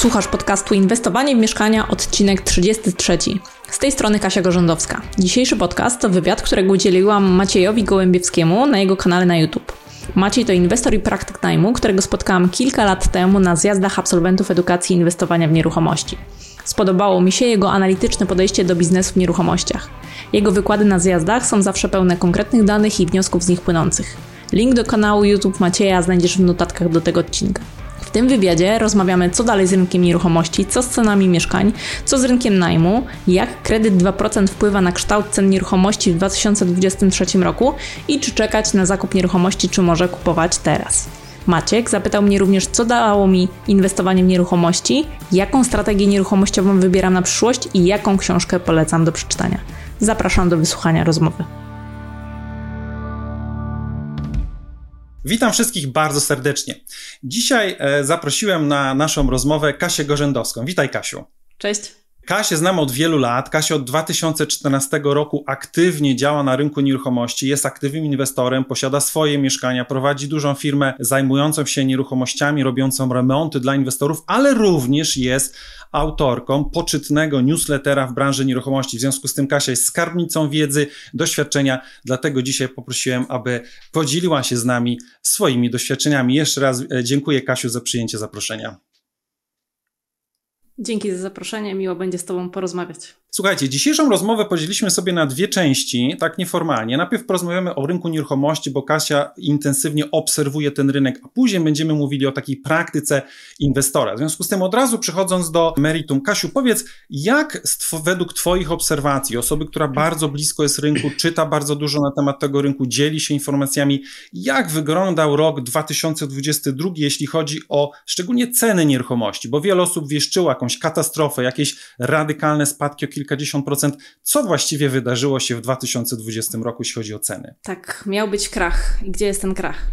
Słuchasz podcastu Inwestowanie w mieszkania, odcinek 33. Z tej strony Kasia Gorzędowska. Dzisiejszy podcast to wywiad, którego udzieliłam Maciejowi Gołębiewskiemu na jego kanale na YouTube. Maciej to inwestor i praktyk najmu, którego spotkałam kilka lat temu na zjazdach absolwentów edukacji inwestowania w nieruchomości. Spodobało mi się jego analityczne podejście do biznesu w nieruchomościach. Jego wykłady na zjazdach są zawsze pełne konkretnych danych i wniosków z nich płynących. Link do kanału YouTube Macieja znajdziesz w notatkach do tego odcinka. W tym wywiadzie rozmawiamy, co dalej z rynkiem nieruchomości, co z cenami mieszkań, co z rynkiem najmu, jak kredyt 2% wpływa na kształt cen nieruchomości w 2023 roku i czy czekać na zakup nieruchomości, czy może kupować teraz. Maciek zapytał mnie również, co dało mi inwestowanie w nieruchomości, jaką strategię nieruchomościową wybieram na przyszłość i jaką książkę polecam do przeczytania. Zapraszam do wysłuchania rozmowy. Witam wszystkich bardzo serdecznie. Dzisiaj e, zaprosiłem na naszą rozmowę Kasię Gorzędowską. Witaj, Kasiu. Cześć. Kasię znam od wielu lat. Kasia od 2014 roku aktywnie działa na rynku nieruchomości, jest aktywnym inwestorem, posiada swoje mieszkania, prowadzi dużą firmę zajmującą się nieruchomościami, robiącą remonty dla inwestorów, ale również jest autorką poczytnego newslettera w branży nieruchomości. W związku z tym Kasia jest skarbnicą wiedzy, doświadczenia, dlatego dzisiaj poprosiłem, aby podzieliła się z nami swoimi doświadczeniami. Jeszcze raz e, dziękuję Kasiu za przyjęcie zaproszenia. Dzięki za zaproszenie, miło będzie z Tobą porozmawiać. Słuchajcie, dzisiejszą rozmowę podzieliliśmy sobie na dwie części, tak nieformalnie. Najpierw porozmawiamy o rynku nieruchomości, bo Kasia intensywnie obserwuje ten rynek, a później będziemy mówili o takiej praktyce inwestora. W związku z tym od razu przechodząc do meritum, Kasiu, powiedz, jak według Twoich obserwacji, osoby, która bardzo blisko jest rynku, czyta bardzo dużo na temat tego rynku, dzieli się informacjami, jak wyglądał rok 2022, jeśli chodzi o szczególnie ceny nieruchomości, bo wiele osób wieszczyło jakąś katastrofę, jakieś radykalne spadki o kilkadziesiąt procent. Co właściwie wydarzyło się w 2020 roku, jeśli chodzi o ceny? Tak, miał być krach. I gdzie jest ten krach?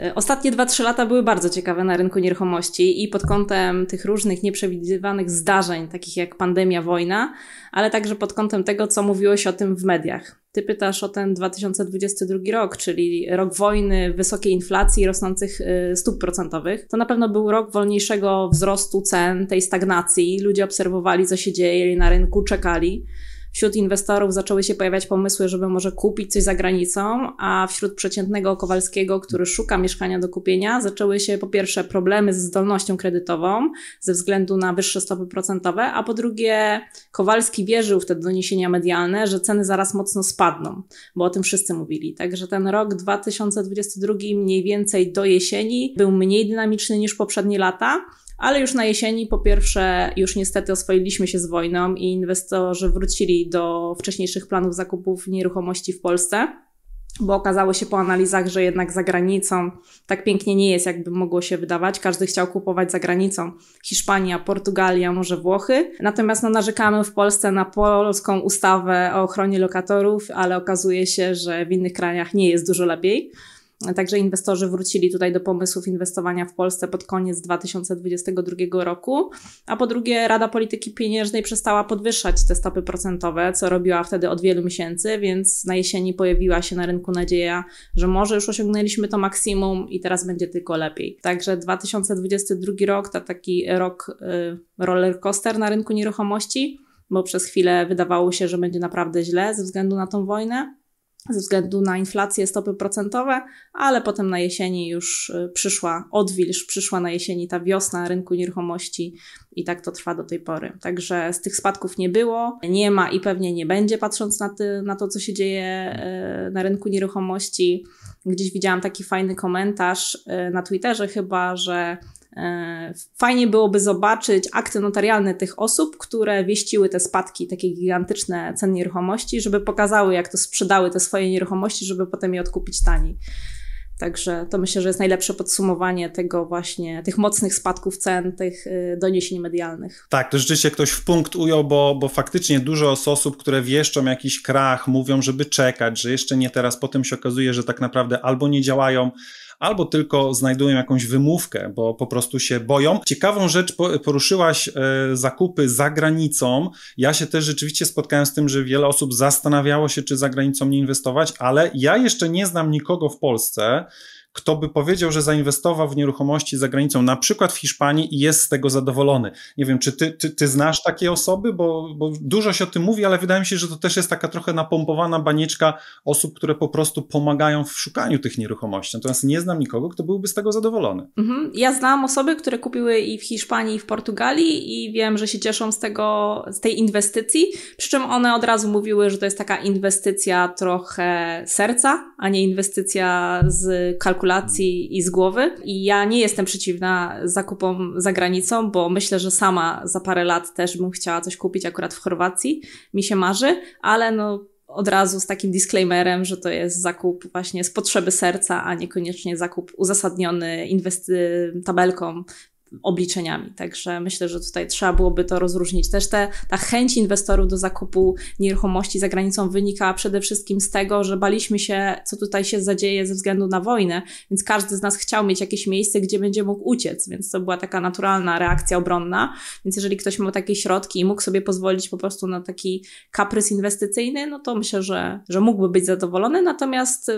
E, ostatnie 2-3 lata były bardzo ciekawe na rynku nieruchomości i pod kątem tych różnych nieprzewidywanych zdarzeń, takich jak pandemia, wojna, ale także pod kątem tego, co mówiło się o tym w mediach. Ty pytasz o ten 2022 rok, czyli rok wojny, wysokiej inflacji rosnących e, stóp procentowych. To na pewno był rok wolniejszego wzrostu cen, tej stagnacji. Ludzie obserwowali, co się dzieje na rynku, czekali wśród inwestorów zaczęły się pojawiać pomysły, żeby może kupić coś za granicą, a wśród przeciętnego Kowalskiego, który szuka mieszkania do kupienia, zaczęły się po pierwsze problemy ze zdolnością kredytową ze względu na wyższe stopy procentowe, a po drugie Kowalski wierzył w te doniesienia medialne, że ceny zaraz mocno spadną, bo o tym wszyscy mówili. Także ten rok 2022 mniej więcej do jesieni był mniej dynamiczny niż poprzednie lata ale już na jesieni po pierwsze już niestety oswoiliśmy się z wojną i inwestorzy wrócili do wcześniejszych planów zakupów nieruchomości w Polsce bo okazało się po analizach, że jednak za granicą tak pięknie nie jest, jakby mogło się wydawać. Każdy chciał kupować za granicą. Hiszpania, Portugalia, może Włochy. Natomiast no, narzekamy w Polsce na polską ustawę o ochronie lokatorów, ale okazuje się, że w innych krajach nie jest dużo lepiej. Także inwestorzy wrócili tutaj do pomysłów inwestowania w Polsce pod koniec 2022 roku. A po drugie, Rada Polityki Pieniężnej przestała podwyższać te stopy procentowe, co robiła wtedy od wielu miesięcy, więc na jesieni pojawiła się na rynku nadzieja, że może już osiągnęliśmy to maksimum i teraz będzie tylko lepiej. Także 2022 rok to taki rok y, roller coaster na rynku nieruchomości, bo przez chwilę wydawało się, że będzie naprawdę źle ze względu na tą wojnę ze względu na inflację, stopy procentowe, ale potem na jesieni już y, przyszła odwilż, przyszła na jesieni ta wiosna rynku nieruchomości i tak to trwa do tej pory. Także z tych spadków nie było, nie ma i pewnie nie będzie, patrząc na, ty, na to, co się dzieje y, na rynku nieruchomości. Gdzieś widziałam taki fajny komentarz y, na Twitterze chyba, że fajnie byłoby zobaczyć akty notarialne tych osób, które wieściły te spadki, takie gigantyczne cen nieruchomości, żeby pokazały, jak to sprzedały te swoje nieruchomości, żeby potem je odkupić taniej. Także to myślę, że jest najlepsze podsumowanie tego właśnie, tych mocnych spadków cen, tych y, doniesień medialnych. Tak, to rzeczywiście ktoś w punkt ujął, bo, bo faktycznie dużo osób, które wieszczą jakiś krach, mówią, żeby czekać, że jeszcze nie teraz, potem się okazuje, że tak naprawdę albo nie działają, albo tylko znajdują jakąś wymówkę, bo po prostu się boją. Ciekawą rzecz poruszyłaś e, zakupy za granicą. Ja się też rzeczywiście spotkałem z tym, że wiele osób zastanawiało się, czy za granicą nie inwestować, ale ja jeszcze nie znam nikogo w Polsce, kto by powiedział, że zainwestował w nieruchomości za granicą, na przykład w Hiszpanii i jest z tego zadowolony. Nie wiem, czy ty, ty, ty znasz takie osoby, bo, bo dużo się o tym mówi, ale wydaje mi się, że to też jest taka trochę napompowana banieczka osób, które po prostu pomagają w szukaniu tych nieruchomości. Natomiast nie znam nikogo, kto byłby z tego zadowolony. Mhm. Ja znam osoby, które kupiły i w Hiszpanii, i w Portugalii i wiem, że się cieszą z tego, z tej inwestycji, przy czym one od razu mówiły, że to jest taka inwestycja trochę serca, a nie inwestycja z kalkulacji i z głowy. I ja nie jestem przeciwna zakupom za granicą, bo myślę, że sama za parę lat też bym chciała coś kupić akurat w Chorwacji. Mi się marzy, ale no od razu z takim disclaimerem, że to jest zakup właśnie z potrzeby serca, a niekoniecznie zakup uzasadniony inwesty- tabelką obliczeniami. Także myślę, że tutaj trzeba byłoby to rozróżnić. Też te, ta chęć inwestorów do zakupu nieruchomości za granicą wynika przede wszystkim z tego, że baliśmy się, co tutaj się zadzieje ze względu na wojnę, więc każdy z nas chciał mieć jakieś miejsce, gdzie będzie mógł uciec, więc to była taka naturalna reakcja obronna. Więc jeżeli ktoś miał takie środki i mógł sobie pozwolić po prostu na taki kaprys inwestycyjny, no to myślę, że, że mógłby być zadowolony. Natomiast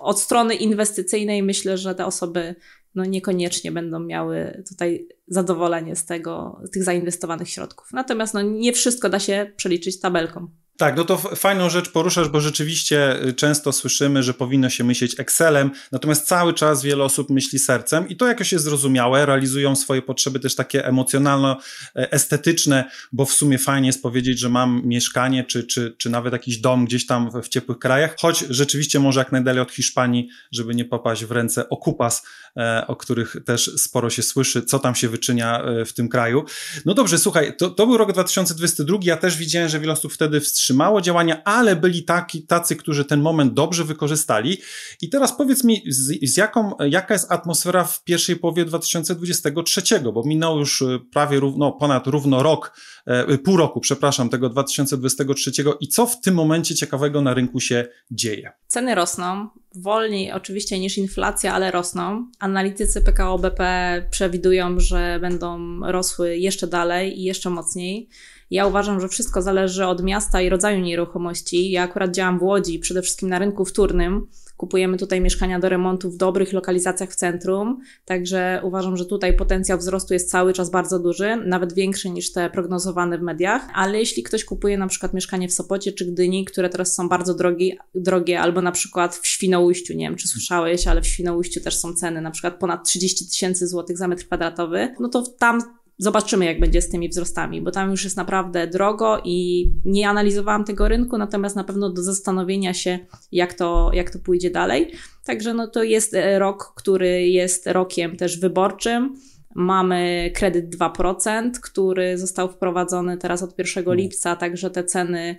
od strony inwestycyjnej myślę, że te osoby no niekoniecznie będą miały tutaj zadowolenie z tego, tych zainwestowanych środków. Natomiast no nie wszystko da się przeliczyć tabelką. Tak, no to fajną rzecz poruszasz, bo rzeczywiście y, często słyszymy, że powinno się myśleć Excelem, natomiast cały czas wiele osób myśli sercem i to jakoś jest zrozumiałe, realizują swoje potrzeby też takie emocjonalno-estetyczne, bo w sumie fajnie jest powiedzieć, że mam mieszkanie czy, czy, czy nawet jakiś dom gdzieś tam w, ciepłych krajach, choć rzeczywiście może jak najdalej od Hiszpanii, żeby nie popaść w ręce okupas, e, o których też sporo się słyszy, co tam się wyczynia e, w tym kraju. No dobrze, słuchaj, to, to był rok 2022, ja też widziałem, że wiele osób wtedy wstrzymał wstrzymało działania, ale byli taki, tacy, którzy ten moment dobrze wykorzystali. I teraz powiedz mi, z, z jaką, jaka jest atmosfera w pierwszej połowie 2023, bo minął już e, prawie równo, ponad równo rok, e, pół roku, przepraszam, tego 2023 i co w tym momencie ciekawego na rynku się dzieje? Ceny rosną, wolniej oczywiście niż inflacja, ale rosną. Analitycy PKO BP przewidują, że będą rosły jeszcze dalej i jeszcze mocniej. Ja uważam, że wszystko zależy od miasta i rodzaju nieruchomości. Ja akurat działam w Łodzi, przede wszystkim na rynku wtórnym. Kupujemy tutaj mieszkania do remontu w dobrych lokalizacjach w centrum, także uważam, że tutaj potencjał wzrostu jest cały czas bardzo duży, nawet większy niż te prognozowane w mediach. Ale jeśli ktoś kupuje na przykład mieszkanie w Sopocie czy Gdyni, które teraz są bardzo drogie, drogie albo na przykład w Świnoujściu, nie wiem czy słyszałeś, ale w Świnoujściu też są ceny na przykład ponad 30 tysięcy złotych za metr kwadratowy, no to tam Zobaczymy, jak będzie z tymi wzrostami, bo tam już jest naprawdę drogo i nie analizowałam tego rynku, natomiast na pewno do zastanowienia się, jak to, jak to pójdzie dalej. Także no to jest e, rok, który jest rokiem też wyborczym. Mamy kredyt 2%, który został wprowadzony teraz od 1 mm. lipca, także te ceny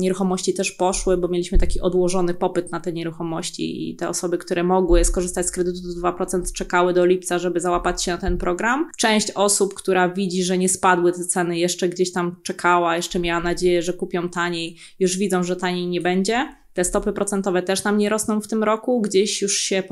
nieruchomości też poszły, bo mieliśmy taki odłożony popyt na te nieruchomości i te osoby, które mogły skorzystać z kredytu do 2% czekały do lipca, żeby załapać się na ten program. Część osób, która widzi, że nie spadły te ceny, jeszcze gdzieś tam czekała, jeszcze miała nadzieję, że kupią taniej, już widzą, że taniej nie będzie. Te stopy procentowe też nam nie rosną w tym roku. Gdzieś już się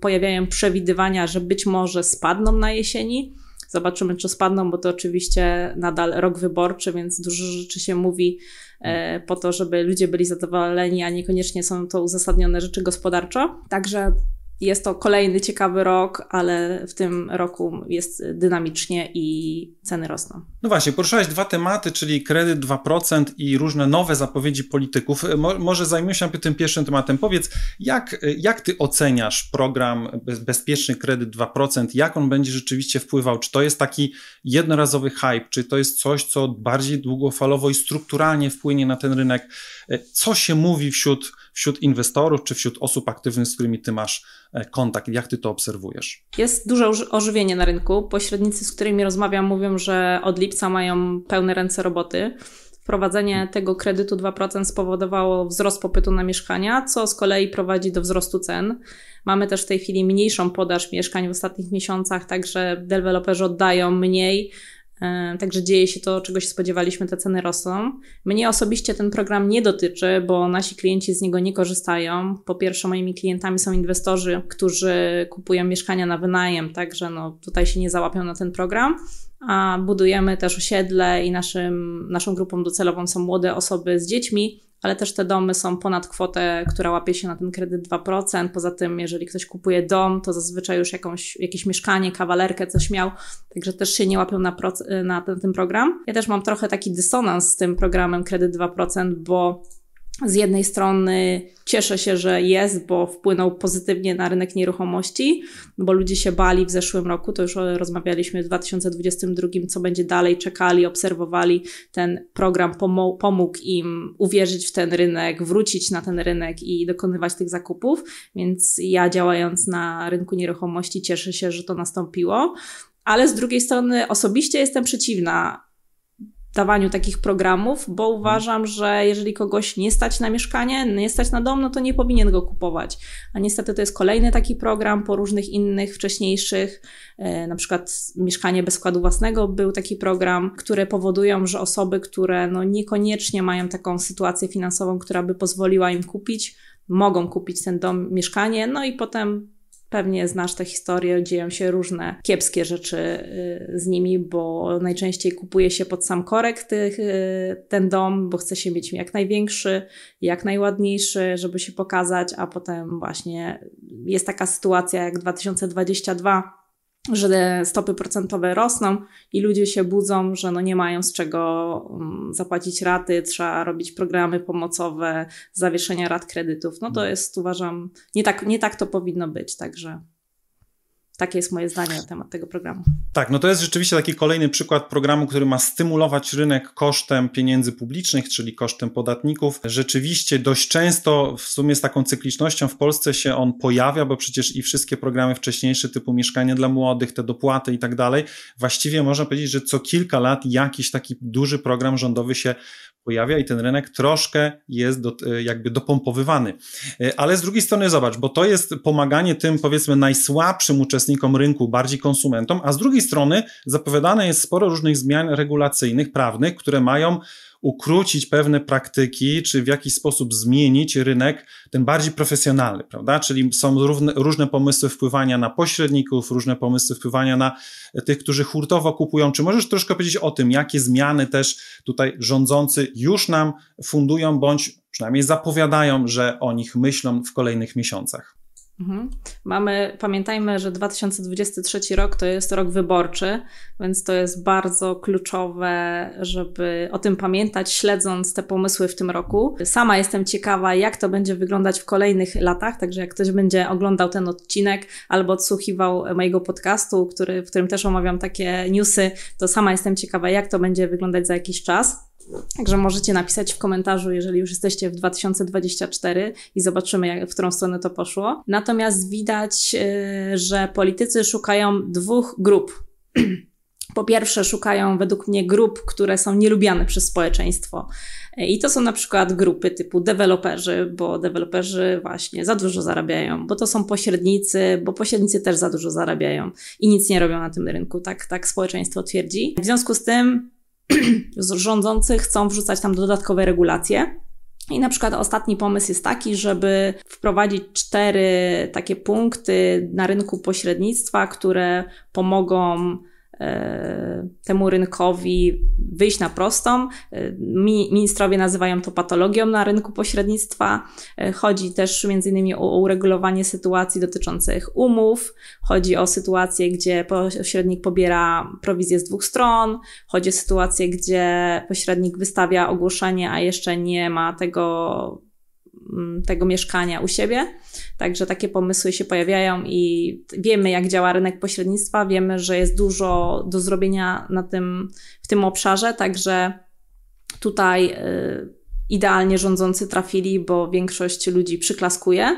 pojawiają przewidywania, że być może spadną na jesieni. Zobaczymy, czy spadną, bo to oczywiście nadal rok wyborczy, więc dużo rzeczy się mówi e, po to, żeby ludzie byli zadowoleni, a niekoniecznie są to uzasadnione rzeczy gospodarczo. Także jest to kolejny ciekawy rok, ale w tym roku jest dynamicznie i ceny rosną. No właśnie, poruszałeś dwa tematy, czyli kredyt 2% i różne nowe zapowiedzi polityków. Mo może zajmijmy się tym pierwszym tematem. Powiedz, jak, jak ty oceniasz program Bezpieczny Kredyt 2%? Jak on będzie rzeczywiście wpływał? Czy to jest taki jednorazowy hype? Czy to jest coś, co bardziej długofalowo i strukturalnie wpłynie na ten rynek? Co się mówi wśród wśród inwestorów czy wśród osób aktywnych, z którymi ty masz e, kontakt? Jak ty to obserwujesz? Jest duże ożywienie na rynku. Pośrednicy, z którymi rozmawiam, mówią, że od lipca mają pełne ręce roboty. Wprowadzenie tego kredytu 2% spowodowało wzrost popytu na mieszkania, co z kolei prowadzi do wzrostu cen. Mamy też w tej chwili mniejszą podaż mieszkań w ostatnich miesiącach, także deweloperzy oddają mniej E, także dzieje się to, czego się spodziewaliśmy, te ceny rosną. Mnie osobiście ten program nie dotyczy, bo nasi klienci z niego nie korzystają. Po pierwsze, moimi klientami są inwestorzy, którzy kupują mieszkania na wynajem, także no, tutaj się nie załapią na ten program. A budujemy też osiedle i naszym, naszą grupą docelową są młode osoby z dziećmi, ale też te domy są ponad kwotę, która łapie się na ten kredyt 2%. Poza tym, jeżeli ktoś kupuje dom, to zazwyczaj już jakąś, jakieś mieszkanie, kawalerkę, coś miał, także też się nie łapią na, na ten, ten program. Ja też mam trochę taki dysonans z tym programem kredyt 2%, bo z jednej strony cieszę się, że jest, bo wpłynął pozytywnie na rynek nieruchomości, bo ludzie się bali w zeszłym roku, to już rozmawialiśmy w 2022, co będzie dalej, czekali, obserwowali. Ten program pomógł im uwierzyć w ten rynek, wrócić na ten rynek i dokonywać tych zakupów, więc ja działając na rynku nieruchomości cieszę się, że to nastąpiło. Ale z drugiej strony osobiście jestem przeciwna dawaniu takich programów, bo mhm. uważam, że jeżeli kogoś nie stać na mieszkanie, nie stać na dom, no to nie powinien go kupować. A niestety to jest kolejny taki program po różnych innych wcześniejszych, e, na przykład mieszkanie bez składu własnego był taki program, które powodują, że osoby, które no niekoniecznie mają taką sytuację finansową, która by pozwoliła im kupić, mogą kupić ten dom, mieszkanie, no i potem Pewnie znasz tę historię, dzieją się różne kiepskie rzeczy y, z nimi, bo najczęściej kupuje się pod sam korek tych, y, ten dom, bo chce się mieć jak największy, jak najładniejszy, żeby się pokazać, a potem właśnie jest taka sytuacja jak 2022, że stopy procentowe rosną i ludzie się budzą, że no nie mają z czego mm, zapłacić raty, trzeba robić programy pomocowe, zawieszenia rat kredytów. No to mm. jest, uważam, nie tak, nie tak to powinno być, także. Takie jest moje zdanie na temat tego programu. Tak, no to jest rzeczywiście taki kolejny przykład programu, który ma stymulować rynek kosztem pieniędzy publicznych, czyli kosztem podatników. Rzeczywiście dość często w sumie z taką cyklicznością w Polsce się on pojawia, bo przecież i wszystkie programy wcześniejsze typu mieszkanie dla młodych, te dopłaty i tak dalej, właściwie można powiedzieć, że co kilka lat jakiś taki duży program rządowy się pojawia i ten rynek troszkę jest do, e, jakby dopompowywany. E, ale z drugiej strony zobacz, bo to jest pomaganie tym powiedzmy najsłabszym uczestnikom rynku, bardziej konsumentom, a z drugiej strony zapowiadane jest sporo różnych zmian regulacyjnych, prawnych, które mają ukrócić pewne praktyki, czy w jakiś sposób zmienić rynek, ten bardziej profesjonalny, prawda? Czyli są równe, różne pomysły wpływania na pośredników, różne pomysły wpływania na tych, którzy hurtowo kupują. Czy możesz troszkę powiedzieć o tym, jakie zmiany też tutaj rządzący już nam fundują, bądź przynajmniej zapowiadają, że o nich myślą w kolejnych miesiącach? Mhm. Mamy, pamiętajmy, że 2023 rok to jest rok wyborczy, więc to jest bardzo kluczowe, żeby o tym pamiętać, śledząc te pomysły w tym roku. Sama jestem ciekawa, jak to będzie wyglądać w kolejnych latach, także jak ktoś będzie oglądał ten odcinek albo odsłuchiwał mojego podcastu, który, w którym też omawiam takie newsy, to sama jestem ciekawa, jak to będzie wyglądać za jakiś czas. Także możecie napisać w komentarzu, jeżeli już jesteście w 2024 i zobaczymy, jak, w którą stronę to poszło. Natomiast widać, y, że politycy szukają dwóch grup. Po pierwsze, szukają według mnie grup, które są nielubiane przez społeczeństwo. I to są na przykład grupy typu deweloperzy, bo deweloperzy właśnie za dużo zarabiają, bo to są pośrednicy, bo pośrednicy też za dużo zarabiają i nic nie robią na tym rynku. Tak, tak społeczeństwo twierdzi. W związku z tym rządzący chcą wrzucać tam dodatkowe regulacje. I na przykład ostatni pomysł jest taki, żeby wprowadzić cztery takie punkty na rynku pośrednictwa, które pomogą temu rynkowi wyjść na prostą. E, ministrowie nazywają to patologią na rynku pośrednictwa. E, chodzi też innymi o uregulowanie sytuacji dotyczących umów. Chodzi o sytuacje, gdzie pośrednik pobiera prowizję z dwóch stron. Chodzi o sytuacje, gdzie pośrednik wystawia ogłoszenie, a jeszcze nie ma tego tego mieszkania u siebie. Także takie pomysły się pojawiają i wiemy, jak działa rynek pośrednictwa, wiemy, że jest dużo do zrobienia na tym, w tym obszarze, także tutaj y, idealnie rządzący trafili, bo większość ludzi przyklaskuje.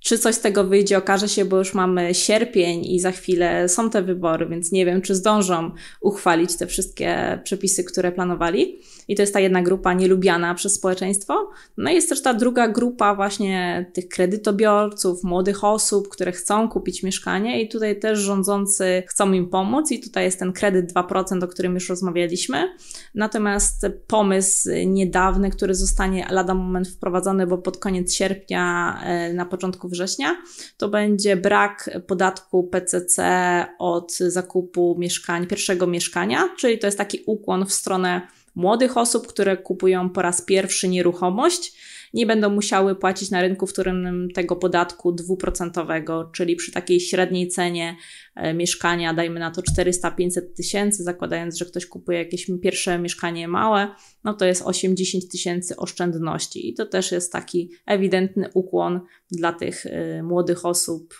Czy coś z tego wyjdzie, okaże się, bo już mamy sierpień i za chwilę są te wybory, więc nie wiem, czy zdążą uchwalić te wszystkie przepisy, które planowali. I to jest ta jedna grupa nielubiana przez społeczeństwo. No i jest też ta druga grupa właśnie tych kredytobiorców, młodych osób, które chcą kupić mieszkanie i tutaj też rządzący chcą im pomóc i tutaj jest ten kredyt 2%, o którym już rozmawialiśmy. Natomiast pomysł niedawny, który zostanie lada moment wprowadzony, bo pod koniec sierpnia, e, na początku września, to będzie brak podatku PCC od zakupu mieszkań, pierwszego mieszkania, czyli to jest taki ukłon w stronę młodych osób, które kupują po raz pierwszy nieruchomość, nie będą musiały płacić na rynku wtórnym tego podatku dwuprocentowego, czyli przy takiej średniej cenie e, mieszkania, dajmy na to 400-500 tysięcy, zakładając, że ktoś kupuje jakieś pierwsze mieszkanie małe, no to jest 8-10 tysięcy oszczędności. I to też jest taki ewidentny ukłon dla tych y, młodych osób,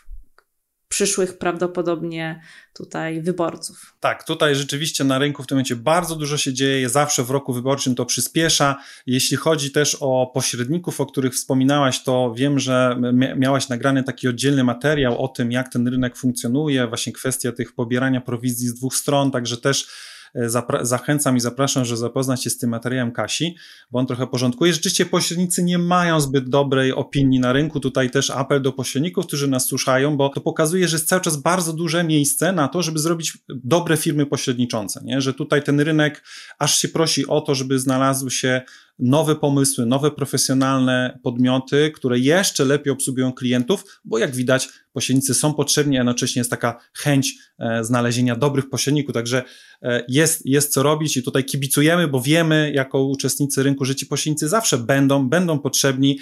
przyszłych prawdopodobnie tutaj wyborców. Tak, tutaj rzeczywiście na rynku w tym momencie bardzo dużo się dzieje, zawsze w roku wyborczym to przyspiesza. Jeśli chodzi też o pośredników, o których wspominałaś, to wiem, że miałaś nagrany taki oddzielny materiał o tym, jak ten rynek funkcjonuje, właśnie kwestia tych pobierania prowizji z dwóch stron, także też zachęcam i zapraszam, że zapoznać się z tym materiałem Kasi, bo on trochę porządkuje. Rzeczywiście pośrednicy nie mają zbyt dobrej opinii na rynku. Tutaj też apel do pośredników, którzy nas słuchają, bo to pokazuje, że jest cały czas bardzo duże miejsce na to, żeby zrobić dobre firmy pośredniczące, nie? że tutaj ten rynek aż się prosi o to, żeby znalazły się nowe pomysły, nowe profesjonalne podmioty, które jeszcze lepiej obsługują klientów, bo jak widać, pośrednicy są potrzebni, a jednocześnie jest taka chęć e, znalezienia dobrych pośredników. Także e, jest, jest co robić i tutaj kibicujemy, bo wiemy, jako uczestnicy rynku, że pośrednicy zawsze będą, będą potrzebni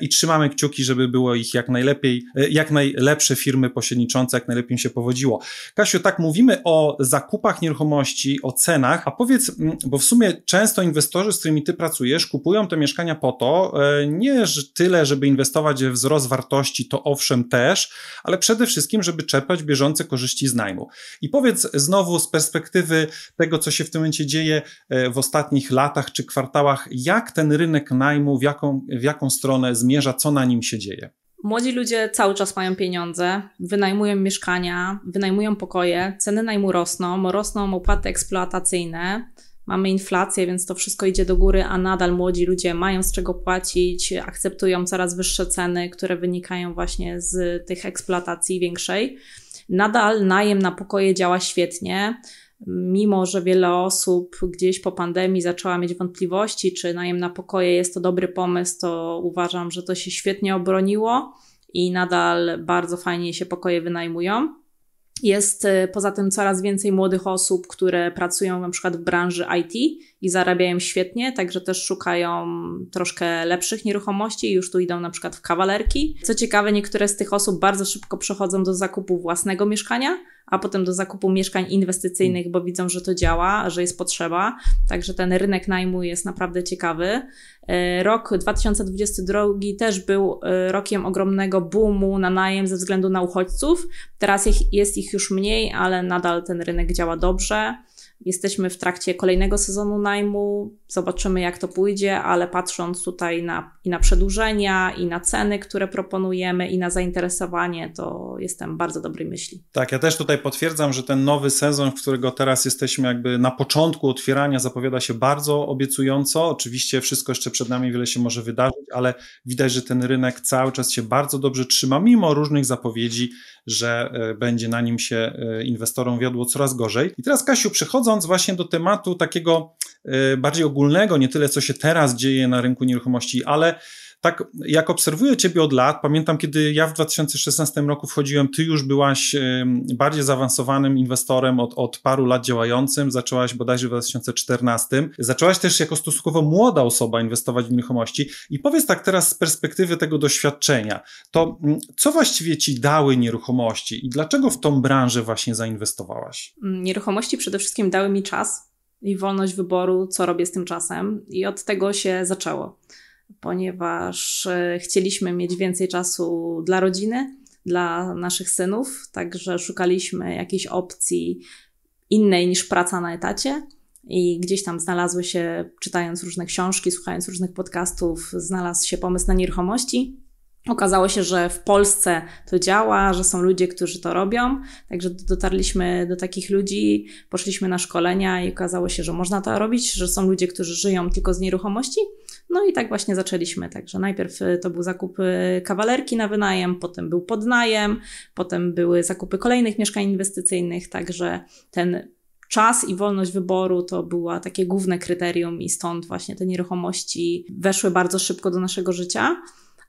i trzymamy kciuki, żeby było ich jak najlepiej, e, jak najlepsze firmy pośredniczące, jak najlepiej im się powodziło. Kasiu, tak mówimy o zakupach nieruchomości, o cenach, a powiedz, bo w sumie często inwestorzy, z którymi ty pracujesz, kupują te mieszkania po to, e, nie tyle, żeby inwestować we wzrost wartości, to owszem też, ale przede wszystkim, żeby czerpać bieżące korzyści z najmu. I powiedz znowu z perspektywy tego, co się w tym momencie dzieje w ostatnich latach czy kwartałach, jak ten rynek najmu, w jaką, w jaką stronę zmierza, co na nim się dzieje? Młodzi ludzie cały czas mają pieniądze, wynajmują mieszkania, wynajmują pokoje, ceny najmu rosną, rosną opłaty eksploatacyjne, mamy inflację, więc to wszystko idzie do góry, a nadal młodzi ludzie mają z czego płacić, akceptują coraz wyższe ceny, które wynikają właśnie z tych eksploatacji większej. Nadal najem na pokoje działa świetnie mimo że wiele osób gdzieś po pandemii zaczęła mieć wątpliwości, czy najem na pokoje jest to dobry pomysł, to uważam, że to się świetnie obroniło i nadal bardzo fajnie się pokoje wynajmują. Jest y, poza tym coraz więcej młodych osób, które pracują na przykład w branży IT i zarabiają świetnie, także też szukają troszkę lepszych nieruchomości i już tu idą na przykład w kawalerki. Co ciekawe, niektóre z tych osób bardzo szybko przechodzą do zakupu własnego mieszkania, a potem do zakupu mieszkań inwestycyjnych, bo widzą, że to działa, że jest potrzeba. Także ten rynek najmu jest naprawdę ciekawy. E, rok 2022 też był e, rokiem ogromnego boomu na najem ze względu na uchodźców. Teraz jest ich już mniej, ale nadal ten rynek działa dobrze. Jesteśmy w trakcie kolejnego sezonu najmu, zobaczymy jak to pójdzie, ale patrząc tutaj na, i na przedłużenia, i na ceny, które proponujemy, i na zainteresowanie, to jestem bardzo dobrej myśli. Tak, ja też tutaj potwierdzam, że ten nowy sezon, w którego teraz jesteśmy jakby na początku otwierania, zapowiada się bardzo obiecująco. Oczywiście wszystko jeszcze przed nami, wiele się może wydarzyć, ale widać, że ten rynek cały czas się bardzo dobrze trzyma, mimo różnych zapowiedzi, że e, będzie na nim się e, inwestorom wiodło coraz gorzej. I teraz, Kasiu, przechodząc właśnie do tematu takiego e, bardziej ogólnego, nie tyle co się teraz dzieje na rynku nieruchomości, ale tak jak obserwuję Ciebie od lat, pamiętam kiedy ja w 2016 roku wchodziłem, Ty już byłaś bardziej zaawansowanym inwestorem od, od paru lat działającym, zaczęłaś bodajże w 2014. Zaczęłaś też jako stosunkowo młoda osoba inwestować w nieruchomości i powiedz tak teraz z perspektywy tego doświadczenia, to mm, co właściwie Ci dały nieruchomości i dlaczego w tą branżę właśnie zainwestowałaś? Mm, nieruchomości przede wszystkim dały mi czas i wolność wyboru, co robię z tym czasem i od tego się zaczęło ponieważ e, chcieliśmy mieć więcej czasu dla rodziny, dla naszych synów, także szukaliśmy jakiejś opcji innej niż praca na etacie. I gdzieś tam znalazły się, czytając różne książki, słuchając różnych podcastów, znalazł się pomysł na nieruchomości. Okazało się, że w Polsce to działa, że są ludzie, którzy to robią, także dotarliśmy do takich ludzi, poszliśmy na szkolenia i okazało się, że można to robić, że są ludzie, którzy żyją tylko z nieruchomości. No i tak właśnie zaczęliśmy. Także najpierw y, to był zakup y, kawalerki na wynajem, potem był podnajem, potem były zakupy kolejnych mieszkań inwestycyjnych, także ten czas i wolność wyboru to była takie główne kryterium i stąd właśnie te nieruchomości weszły bardzo szybko do naszego życia.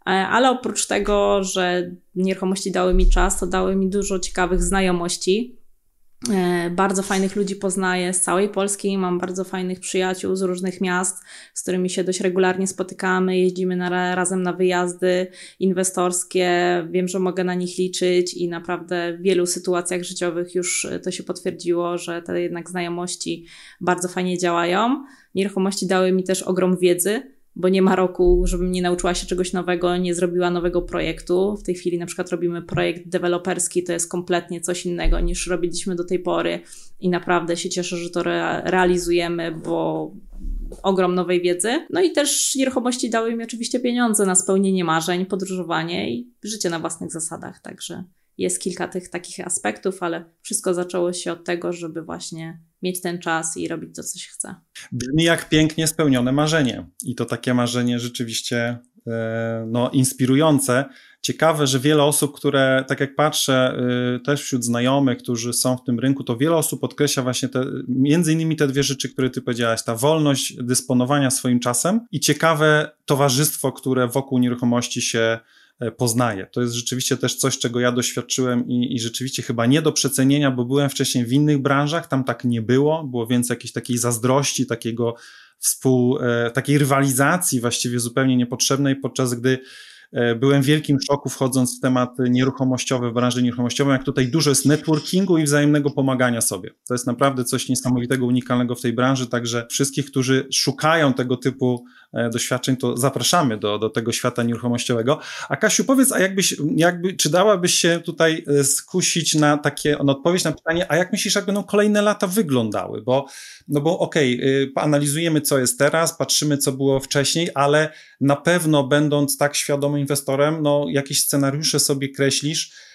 E, ale oprócz tego, że nieruchomości dały mi czas, to dały mi dużo ciekawych znajomości. E, bardzo fajnych ludzi poznaję z całej Polski, mam bardzo fajnych przyjaciół z różnych miast, z którymi się dość regularnie spotykamy, jeździmy na, razem na wyjazdy inwestorskie, wiem, że mogę na nich liczyć i naprawdę w wielu sytuacjach życiowych już to się potwierdziło, że te jednak znajomości bardzo fajnie działają. Nieruchomości dały mi też ogrom wiedzy, bo nie ma roku, żebym nie nauczyła się czegoś nowego, nie zrobiła nowego projektu. W tej chwili na przykład robimy projekt deweloperski, to jest kompletnie coś innego niż robiliśmy do tej pory i naprawdę się cieszę, że to re realizujemy, bo ogrom nowej wiedzy. No i też nieruchomości dały mi oczywiście pieniądze na spełnienie marzeń, podróżowanie i życie na własnych zasadach, także jest kilka tych takich aspektów, ale wszystko zaczęło się od tego, żeby właśnie mieć ten czas i robić to, co się chce. Brzmi jak pięknie spełnione marzenie. I to takie marzenie rzeczywiście e, no, inspirujące. Ciekawe, że wiele osób, które, tak jak patrzę, e, też wśród znajomych, którzy są w tym rynku, to wiele osób podkreśla właśnie te, między innymi te dwie rzeczy, które ty powiedziałaś, ta wolność dysponowania swoim czasem i ciekawe towarzystwo, które wokół nieruchomości się poznaje. To jest rzeczywiście też coś, czego ja doświadczyłem i, i rzeczywiście chyba nie do przecenienia, bo byłem wcześniej w innych branżach, tam tak nie było, było więcej jakiejś takiej zazdrości, takiego współ, e, takiej rywalizacji właściwie zupełnie niepotrzebnej, podczas gdy E, byłem w wielkim szoku wchodząc w temat nieruchomościowy, w branży nieruchomościowej, jak tutaj dużo jest networkingu i wzajemnego pomagania sobie. To jest naprawdę coś niesamowitego, unikalnego w tej branży, także wszystkich, którzy szukają tego typu e, doświadczeń, to zapraszamy do, do tego świata nieruchomościowego. A Kasiu, powiedz, a jakbyś, jakby, czy dałabyś się tutaj e, skusić na takie, na odpowiedź na pytanie, a jak myślisz, jak będą kolejne lata wyglądały? Bo, no bo okej, okay, analizujemy, co jest teraz, patrzymy, co było wcześniej, ale na pewno będąc tak świadomym inwestorem, no jakieś scenariusze sobie kreślisz e,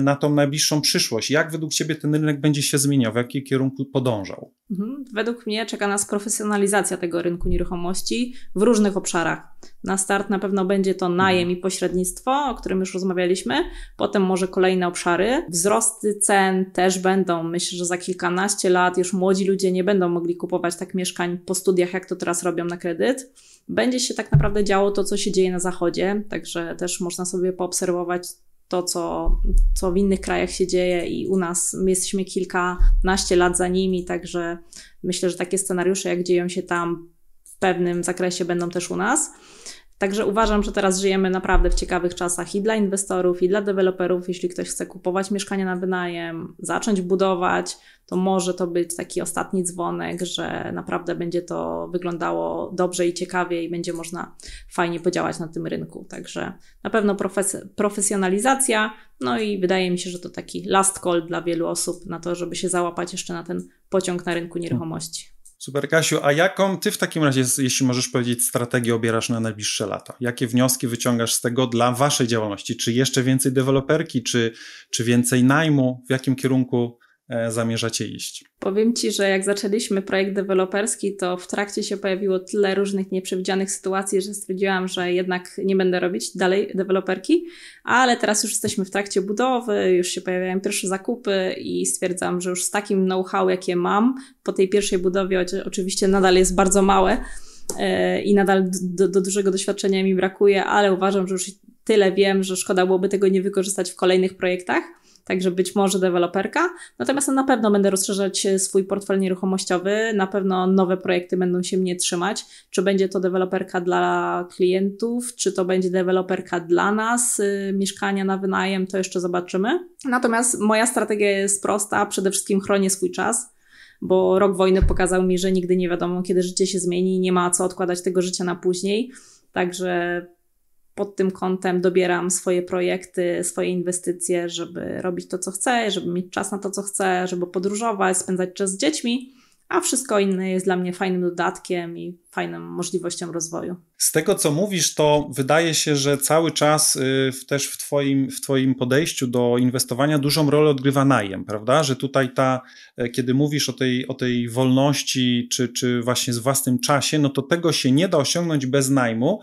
na tą najbliższą przyszłość. Jak według Ciebie ten rynek będzie się zmieniał? W jakim kierunku podążał? Mhm. Według mnie czeka nas profesjonalizacja tego rynku nieruchomości w różnych obszarach. Na start na pewno będzie to najem mhm. i pośrednictwo, o którym już rozmawialiśmy. Potem może kolejne obszary. Wzrosty cen też będą. Myślę, że za kilkanaście lat już młodzi ludzie nie będą mogli kupować tak mieszkań po studiach, jak to teraz robią na kredyt będzie się tak naprawdę działo to, co się dzieje na zachodzie, także też można sobie poobserwować to, co, co w innych krajach się dzieje i u nas my jesteśmy kilkanaście lat za nimi, także myślę, że takie scenariusze, jak dzieją się tam w pewnym zakresie, będą też u nas. Także uważam, że teraz żyjemy naprawdę w ciekawych czasach i dla inwestorów, i dla deweloperów. Jeśli ktoś chce kupować mieszkanie na wynajem, zacząć budować, to może to być taki ostatni dzwonek, że naprawdę będzie to wyglądało dobrze i ciekawie i będzie można fajnie podziałać na tym rynku. Także na pewno profes profesjonalizacja, no i wydaje mi się, że to taki last call dla wielu osób na to, żeby się załapać jeszcze na ten pociąg na rynku nieruchomości. Super, Kasiu, a jaką ty w takim razie, jeśli możesz powiedzieć, strategię obierasz na najbliższe lata? Jakie wnioski wyciągasz z tego dla waszej działalności? Czy jeszcze więcej deweloperki, czy, czy więcej najmu? W jakim kierunku zamierzacie iść? Powiem Ci, że jak zaczęliśmy projekt deweloperski, to w trakcie się pojawiło tyle różnych nieprzewidzianych sytuacji, że stwierdziłam, że jednak nie będę robić dalej deweloperki, ale teraz już jesteśmy w trakcie budowy, już się pojawiają pierwsze zakupy i stwierdzam, że już z takim know-how, jakie mam, po tej pierwszej budowie oczywiście nadal jest bardzo małe e, i nadal do, do dużego doświadczenia mi brakuje, ale uważam, że już tyle wiem, że szkoda byłoby tego nie wykorzystać w kolejnych projektach także być może deweloperka. Natomiast na pewno będę rozszerzać swój portfel nieruchomościowy, na pewno nowe projekty będą się mnie trzymać. Czy będzie to deweloperka dla klientów, czy to będzie deweloperka dla nas, y, mieszkania na wynajem, to jeszcze zobaczymy. Natomiast moja strategia jest prosta, przede wszystkim chronię swój czas bo rok wojny pokazał mi, że nigdy nie wiadomo, kiedy życie się zmieni nie ma co odkładać tego życia na później. Także pod tym kątem dobieram swoje projekty, swoje inwestycje, żeby robić to, co chcę, żeby mieć czas na to, co chcę, żeby podróżować, spędzać czas z dziećmi, a wszystko inne jest dla mnie fajnym dodatkiem i fajną możliwością rozwoju. Z tego, co mówisz, to wydaje się, że cały czas y, też w twoim, w twoim podejściu do inwestowania dużą rolę odgrywa najem, prawda? Że tutaj ta, e, kiedy mówisz o tej, o tej wolności, czy, czy właśnie z własnym czasie, no to tego się nie da osiągnąć bez najmu,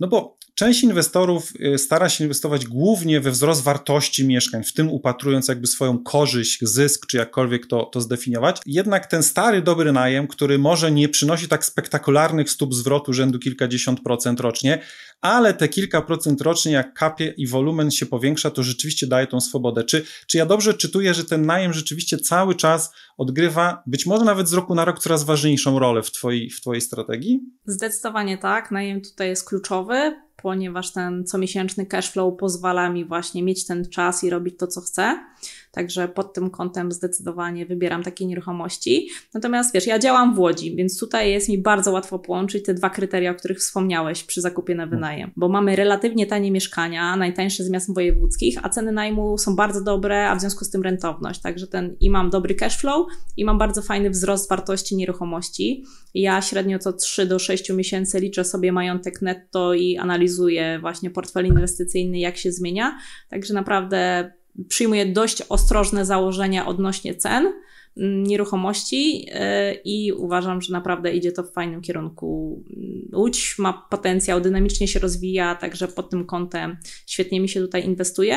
no bo Część inwestorów y, stara się inwestować głównie we wzrost wartości mieszkań, w tym upatrując jakby swoją korzyść, zysk, czy jakkolwiek to, to zdefiniować. Jednak ten stary, dobry najem, który może nie przynosi tak spektakularnych stóp zwrotu rzędu kilkadziesiąt procent rocznie, ale te kilka procent rocznie, jak kapie i wolumen się powiększa, to rzeczywiście daje tą swobodę. Czy, czy ja dobrze czytuję, że ten najem rzeczywiście cały czas odgrywa, być może nawet z roku na rok, coraz ważniejszą rolę w Twojej, w twojej strategii? Zdecydowanie tak. Najem tutaj jest kluczowy, ponieważ ten comiesięczny cash flow pozwala mi właśnie mieć ten czas i robić to, co chcę. Także pod tym kątem zdecydowanie wybieram takie nieruchomości. Natomiast wiesz, ja działam w Łodzi, więc tutaj jest mi bardzo łatwo połączyć te dwa kryteria, o których wspomniałeś przy zakupie na wynajem, bo mamy relatywnie tanie mieszkania, najtańsze z miast wojewódzkich, a ceny najmu są bardzo dobre, a w związku z tym rentowność. Także ten i mam dobry cash flow i mam bardzo fajny wzrost wartości nieruchomości. Ja średnio co 3 do 6 miesięcy liczę sobie majątek netto i analizuję właśnie portfel inwestycyjny, jak się zmienia. Także naprawdę przyjmuje dość ostrożne założenia odnośnie cen mm, nieruchomości y, i uważam, że naprawdę idzie to w fajnym kierunku. Łódź ma potencjał, dynamicznie się rozwija, także pod tym kątem świetnie mi się tutaj inwestuje.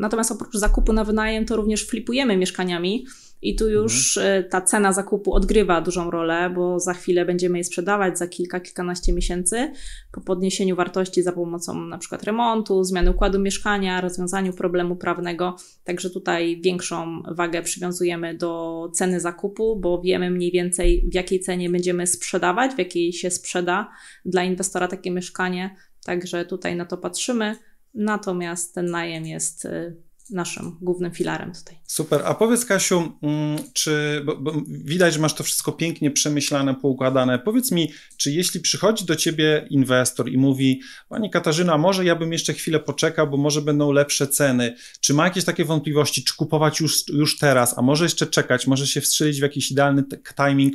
Natomiast oprócz zakupu na wynajem, to również flipujemy mieszkaniami i tu już mhm. E, ta cena zakupu odgrywa dużą rolę, bo za chwilę będziemy je sprzedawać za kilka, kilkanaście miesięcy po podniesieniu wartości za pomocą na przykład remontu, zmiany układu mieszkania, rozwiązaniu problemu prawnego. Także tutaj większą wagę przywiązujemy do ceny zakupu, bo wiemy mniej więcej w jakiej cenie będziemy sprzedawać, w jakiej się sprzeda dla inwestora takie mieszkanie. Także tutaj na to patrzymy. Natomiast ten najem jest e, naszym głównym filarem tutaj. Super. A powiedz Kasiu, mm, czy bo, bo widać, że masz to wszystko pięknie przemyślane, poukładane. Powiedz mi, czy jeśli przychodzi do ciebie inwestor i mówi, Pani Katarzyna, może ja bym jeszcze chwilę poczekał, bo może będą lepsze ceny. Czy ma jakieś takie wątpliwości, czy kupować już, już teraz, a może jeszcze czekać, może się wstrzelić w jakiś idealny timing,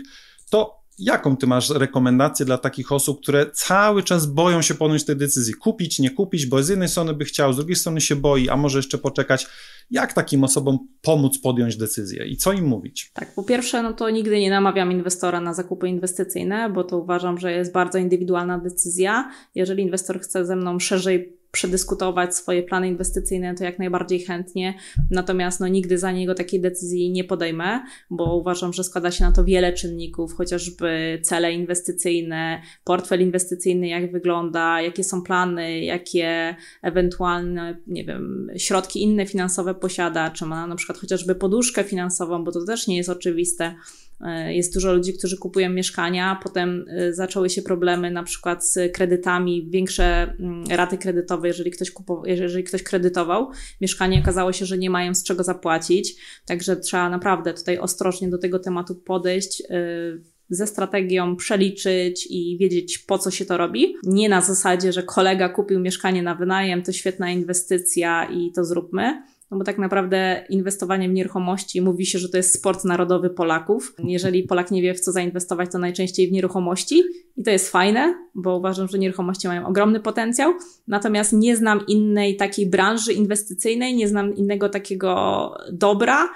to Jaką ty masz rekomendację dla takich osób, które cały czas boją się podjąć tej decyzji? Kupić, nie kupić, bo z jednej strony by chciał, z drugiej strony się boi, a może jeszcze poczekać. Jak takim osobom pomóc podjąć decyzję i co im mówić? Tak, po pierwsze, no to nigdy nie namawiam inwestora na zakupy inwestycyjne, bo to uważam, że jest bardzo indywidualna decyzja. Jeżeli inwestor chce ze mną szerzej przedyskutować swoje plany inwestycyjne, to jak najbardziej chętnie. Natomiast no, nigdy za niego takiej decyzji nie podejmę, bo uważam, że składa się na to wiele czynników, chociażby cele inwestycyjne, portfel inwestycyjny, jak wygląda, jakie są plany, jakie ewentualne, nie wiem, środki inne finansowe posiada, czy ma na przykład chociażby poduszkę finansową, bo to też nie jest oczywiste. E, jest dużo ludzi, którzy kupują mieszkania, potem e, zaczęły się problemy na przykład z kredytami, większe mm, raty kredytowe, jeżeli ktoś, kupował, jeżeli ktoś kredytował mieszkanie, okazało się, że nie mają z czego zapłacić, także trzeba naprawdę tutaj ostrożnie do tego tematu podejść e, ze strategią przeliczyć i wiedzieć, po co się to robi. Nie na zasadzie, że kolega kupił mieszkanie na wynajem, to świetna inwestycja i to zróbmy no bo tak naprawdę inwestowanie w nieruchomości mówi się, że to jest sport narodowy Polaków. Jeżeli Polak nie wie, w co zainwestować, to najczęściej w nieruchomości i to jest fajne, bo uważam, że nieruchomości mają ogromny potencjał. Natomiast nie znam innej takiej branży inwestycyjnej, nie znam innego takiego dobra,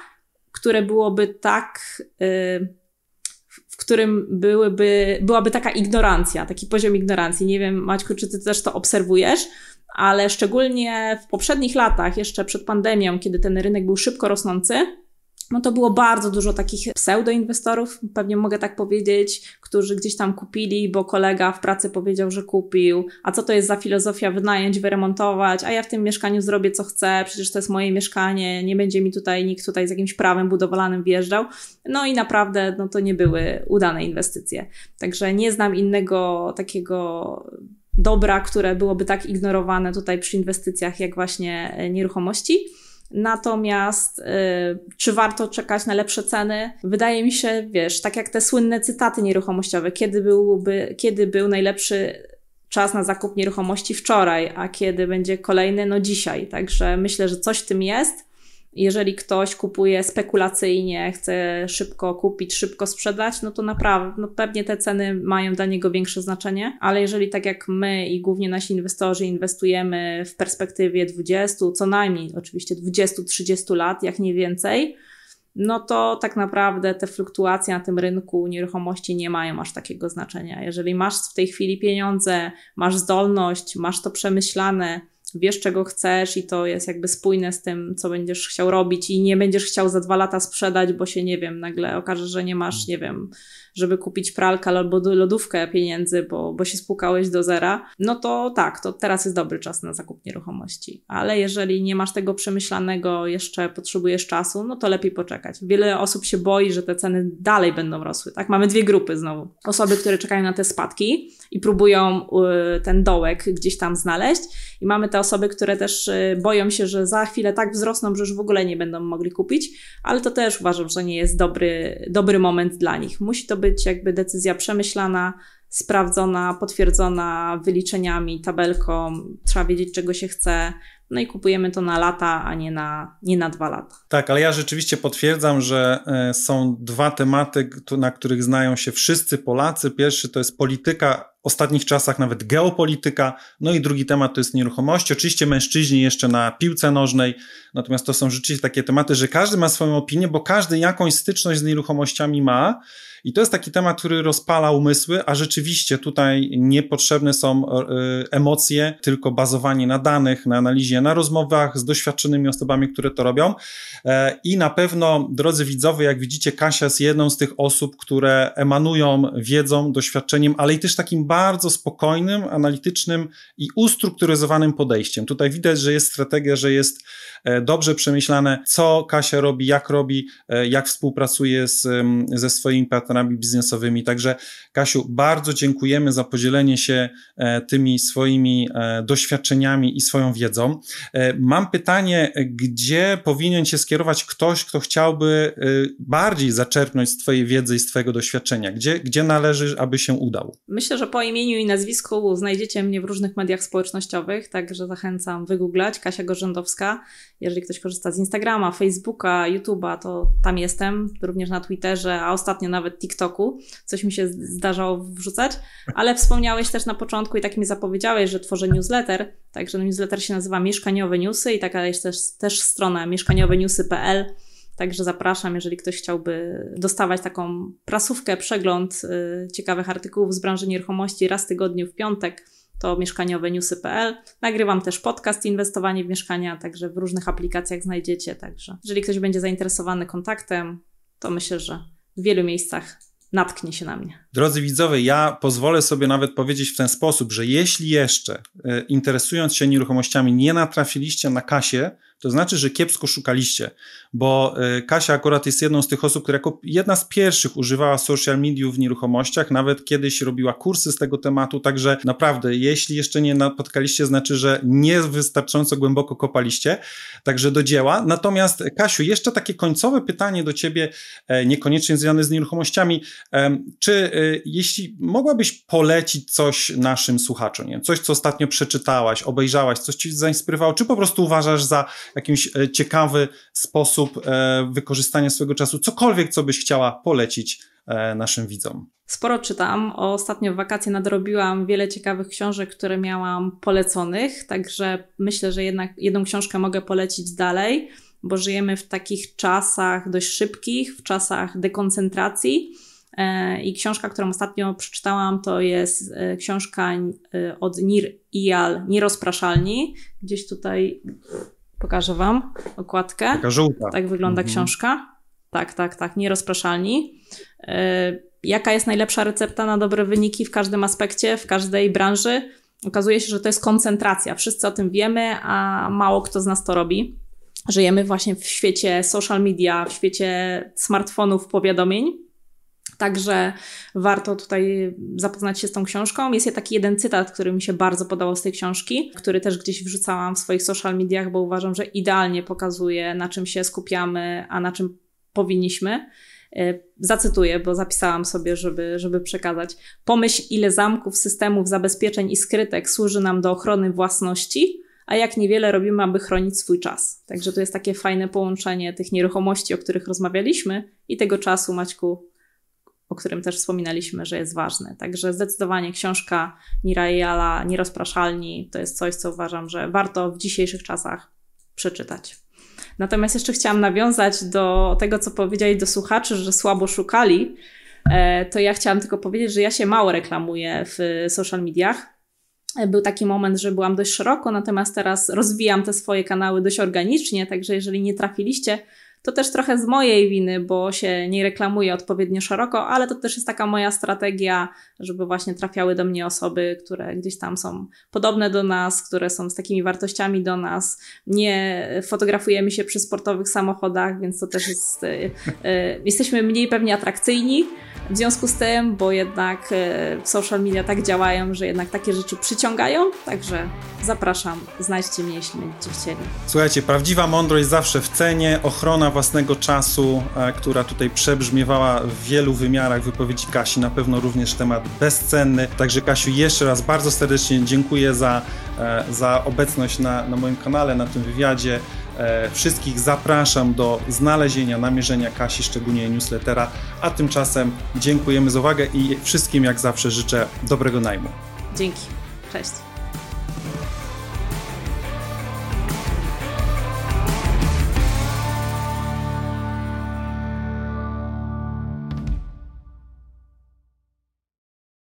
które byłoby tak. Yy, w którym byłyby, byłaby taka ignorancja, taki poziom ignorancji. Nie wiem, Maćku, czy ty też to obserwujesz, ale szczególnie w poprzednich latach, jeszcze przed pandemią, kiedy ten rynek był szybko rosnący, no to było bardzo dużo takich pseudoinwestorów, pewnie mogę tak powiedzieć, którzy gdzieś tam kupili, bo kolega w pracy powiedział, że kupił. A co to jest za filozofia wynająć, wyremontować, a ja w tym mieszkaniu zrobię co chcę, przecież to jest moje mieszkanie, nie będzie mi tutaj nikt tutaj z jakimś prawem budowlanym wjeżdżał. No i naprawdę no to nie były udane inwestycje. Także nie znam innego takiego dobra, które byłoby tak ignorowane tutaj przy inwestycjach, jak właśnie e, nieruchomości. Natomiast y, czy warto czekać na lepsze ceny? Wydaje mi się, wiesz, tak jak te słynne cytaty nieruchomościowe, kiedy byłby, kiedy był najlepszy czas na zakup nieruchomości wczoraj, a kiedy będzie kolejny, no dzisiaj. Także myślę, że coś w tym jest. Jeżeli ktoś kupuje spekulacyjnie, chce szybko kupić, szybko sprzedać, no to naprawdę, no pewnie te ceny mają dla niego większe znaczenie, ale jeżeli tak jak my i głównie nasi inwestorzy inwestujemy w perspektywie 20, co najmniej oczywiście 20-30 lat, jak nie więcej, no to tak naprawdę te fluktuacje na tym rynku nieruchomości nie mają aż takiego znaczenia. Jeżeli masz w tej chwili pieniądze, masz zdolność, masz to przemyślane, wiesz czego chcesz i to jest jakby spójne z tym, co będziesz chciał robić i nie będziesz chciał za dwa lata sprzedać, bo się, nie wiem, nagle okaże, że nie masz, nie wiem, żeby kupić pralkę albo lodówkę pieniędzy, bo, bo się spłukałeś do zera, no to tak, to teraz jest dobry czas na zakup nieruchomości. Ale jeżeli nie masz tego przemyślanego, jeszcze potrzebujesz czasu, no to lepiej poczekać. Wiele osób się boi, że te ceny dalej będą rosły, tak? Mamy dwie grupy znowu. Osoby, które czekają na te spadki i próbują y, ten dołek gdzieś tam znaleźć i mamy te osoby, które też y, boją się, że za chwilę tak wzrosną, że już w ogóle nie będą mogli kupić, ale to też uważam, że nie jest dobry, dobry moment dla nich. Musi to być jakby decyzja przemyślana, sprawdzona, potwierdzona wyliczeniami, tabelką, trzeba wiedzieć, czego się chce. No i kupujemy to na lata, a nie na, nie na dwa lata. Tak, ale ja rzeczywiście potwierdzam, że e, są dwa tematy, na których znają się wszyscy Polacy. Pierwszy to jest polityka ostatnich czasach nawet geopolityka, no i drugi temat to jest nieruchomości. Oczywiście mężczyźni jeszcze na piłce nożnej, natomiast to są rzeczywiście takie tematy, że każdy ma swoją opinię, bo każdy jakąś styczność z nieruchomościami ma. I to jest taki temat, który rozpala umysły, a rzeczywiście tutaj niepotrzebne są e, emocje, tylko bazowanie na danych, na analizie, na rozmowach z doświadczonymi osobami, które to robią. E, I na pewno, drodzy widzowie, jak widzicie, Kasia jest jedną z tych osób, które emanują wiedzą, doświadczeniem, ale i też takim bardzo spokojnym, analitycznym i ustrukturyzowanym podejściem. Tutaj widać, że jest strategia, że jest dobrze przemyślane, co Kasia robi, jak robi, jak współpracuje z, ze swoimi partnerami biznesowymi. Także Kasiu, bardzo dziękujemy za podzielenie się e, tymi swoimi e, doświadczeniami i swoją wiedzą. E, mam pytanie, gdzie powinien się skierować ktoś, kto chciałby bardziej zaczerpnąć z Twojej wiedzy i z Twojego doświadczenia? Gdzie, gdzie należy, aby się udał? Myślę, że po imieniu i nazwisku znajdziecie mnie w różnych mediach społecznościowych, także zachęcam wygooglać Kasia Gorzędowska. Jeżeli ktoś korzysta z Instagrama, Facebooka, YouTube'a, to tam jestem, również na Twitterze, a ostatnio nawet TikToku. Coś mi się zdarzało wrzucać, ale wspomniałeś też na początku i tak mi zapowiedziałeś, że tworzę newsletter. Także newsletter się nazywa Mieszkaniowe Newsy i taka jest też, też strona mieszkanioweniewsy.pl. Także zapraszam, jeżeli ktoś chciałby dostawać taką prasówkę, przegląd y, ciekawych artykułów z branży nieruchomości raz w tygodniu w piątek, to mieszkanioweniewsy.pl. Nagrywam też podcast Inwestowanie w mieszkania, także w różnych aplikacjach znajdziecie. Także jeżeli ktoś będzie zainteresowany kontaktem, to myślę, że w wielu miejscach natknie się na mnie. Drodzy widzowie, ja pozwolę sobie nawet powiedzieć w ten sposób, że jeśli jeszcze e, interesując się nieruchomościami nie natrafiliście na Kasię, to znaczy, że kiepsko szukaliście, bo e, Kasia akurat jest jedną z tych osób, która jako jedna z pierwszych używała social mediów w nieruchomościach, nawet kiedyś robiła kursy z tego tematu, także naprawdę, jeśli jeszcze nie napotkaliście, znaczy, że niewystarczająco głęboko kopaliście, także do dzieła. Natomiast Kasiu, jeszcze takie końcowe pytanie do ciebie, e, niekoniecznie związane z nieruchomościami, czy e, jeśli mogłabyś polecić coś naszym słuchaczom, nie? coś, co ostatnio przeczytałaś, obejrzałaś, coś ci zainspirowało, czy po prostu uważasz za jakiś e, ciekawy sposób e, wykorzystania swojego czasu, cokolwiek, co byś chciała polecić e, naszym widzom? Sporo czytam. Ostatnio w wakacje nadrobiłam wiele ciekawych książek, które miałam poleconych, także myślę, że jednak jedną książkę mogę polecić dalej, bo żyjemy w takich czasach dość szybkich, w czasach dekoncentracji. I książka, którą ostatnio przeczytałam, to jest książka od Nir Ial, Nierozpraszalni. Gdzieś tutaj Pokażę Wam okładkę. Taka żółta. Tak wygląda mhm. książka. Tak, tak, tak, nierozpraszalni. Yy, jaka jest najlepsza recepta na dobre wyniki w każdym aspekcie, w każdej branży? Okazuje się, że to jest koncentracja. Wszyscy o tym wiemy, a mało kto z nas to robi. Żyjemy właśnie w świecie social media, w świecie smartfonów, powiadomień. Także warto tutaj zapoznać się z tą książką. Jest taki jeden cytat, który mi się bardzo podobał z tej książki, który też gdzieś wrzucałam w swoich social mediach, bo uważam, że idealnie pokazuje, na czym się skupiamy, a na czym powinniśmy. E, zacytuję, bo zapisałam sobie, żeby, żeby przekazać. Pomyśl, ile zamków, systemów, zabezpieczeń i skrytek służy nam do ochrony własności, a jak niewiele robimy, aby chronić swój czas. Także to jest takie fajne połączenie tych nieruchomości, o których rozmawialiśmy i tego czasu, Maćku, o którym też wspominaliśmy, że jest ważny. Także zdecydowanie książka Nirajala, Nierozpraszalni to jest coś, co uważam, że warto w dzisiejszych czasach przeczytać. Natomiast jeszcze chciałam nawiązać do tego, co powiedzieli do słuchaczy, że słabo szukali. E, to ja chciałam tylko powiedzieć, że ja się mało reklamuję w social mediach. E, był taki moment, że byłam dość szeroko, natomiast teraz rozwijam te swoje kanały dość organicznie, także jeżeli nie trafiliście, to też trochę z mojej winy, bo się nie reklamuję odpowiednio szeroko, ale to też jest taka moja strategia, żeby właśnie trafiały do mnie osoby, które gdzieś tam są podobne do nas, które są z takimi wartościami do nas. Nie fotografujemy się przy sportowych samochodach, więc to też jest. Y, y, jesteśmy mniej pewnie atrakcyjni w związku z tym, bo jednak y, social media tak działają, że jednak takie rzeczy przyciągają. Także zapraszam, znajdźcie mnie, jeśli będziecie chcieli. Słuchajcie, prawdziwa mądrość zawsze w cenie, ochrona własnego czasu, e, która tutaj przebrzmiewała w wielu wymiarach wypowiedzi Kasi, na pewno również temat bezcenny. Także Kasiu, jeszcze raz bardzo serdecznie dziękuję za, e, za obecność na, na moim kanale, na tym wywiadzie. E, wszystkich zapraszam do znalezienia, namierzenia Kasi, szczególnie newslettera, a tymczasem dziękujemy za uwagę i wszystkim jak zawsze życzę dobrego najmu. Dzięki. Cześć.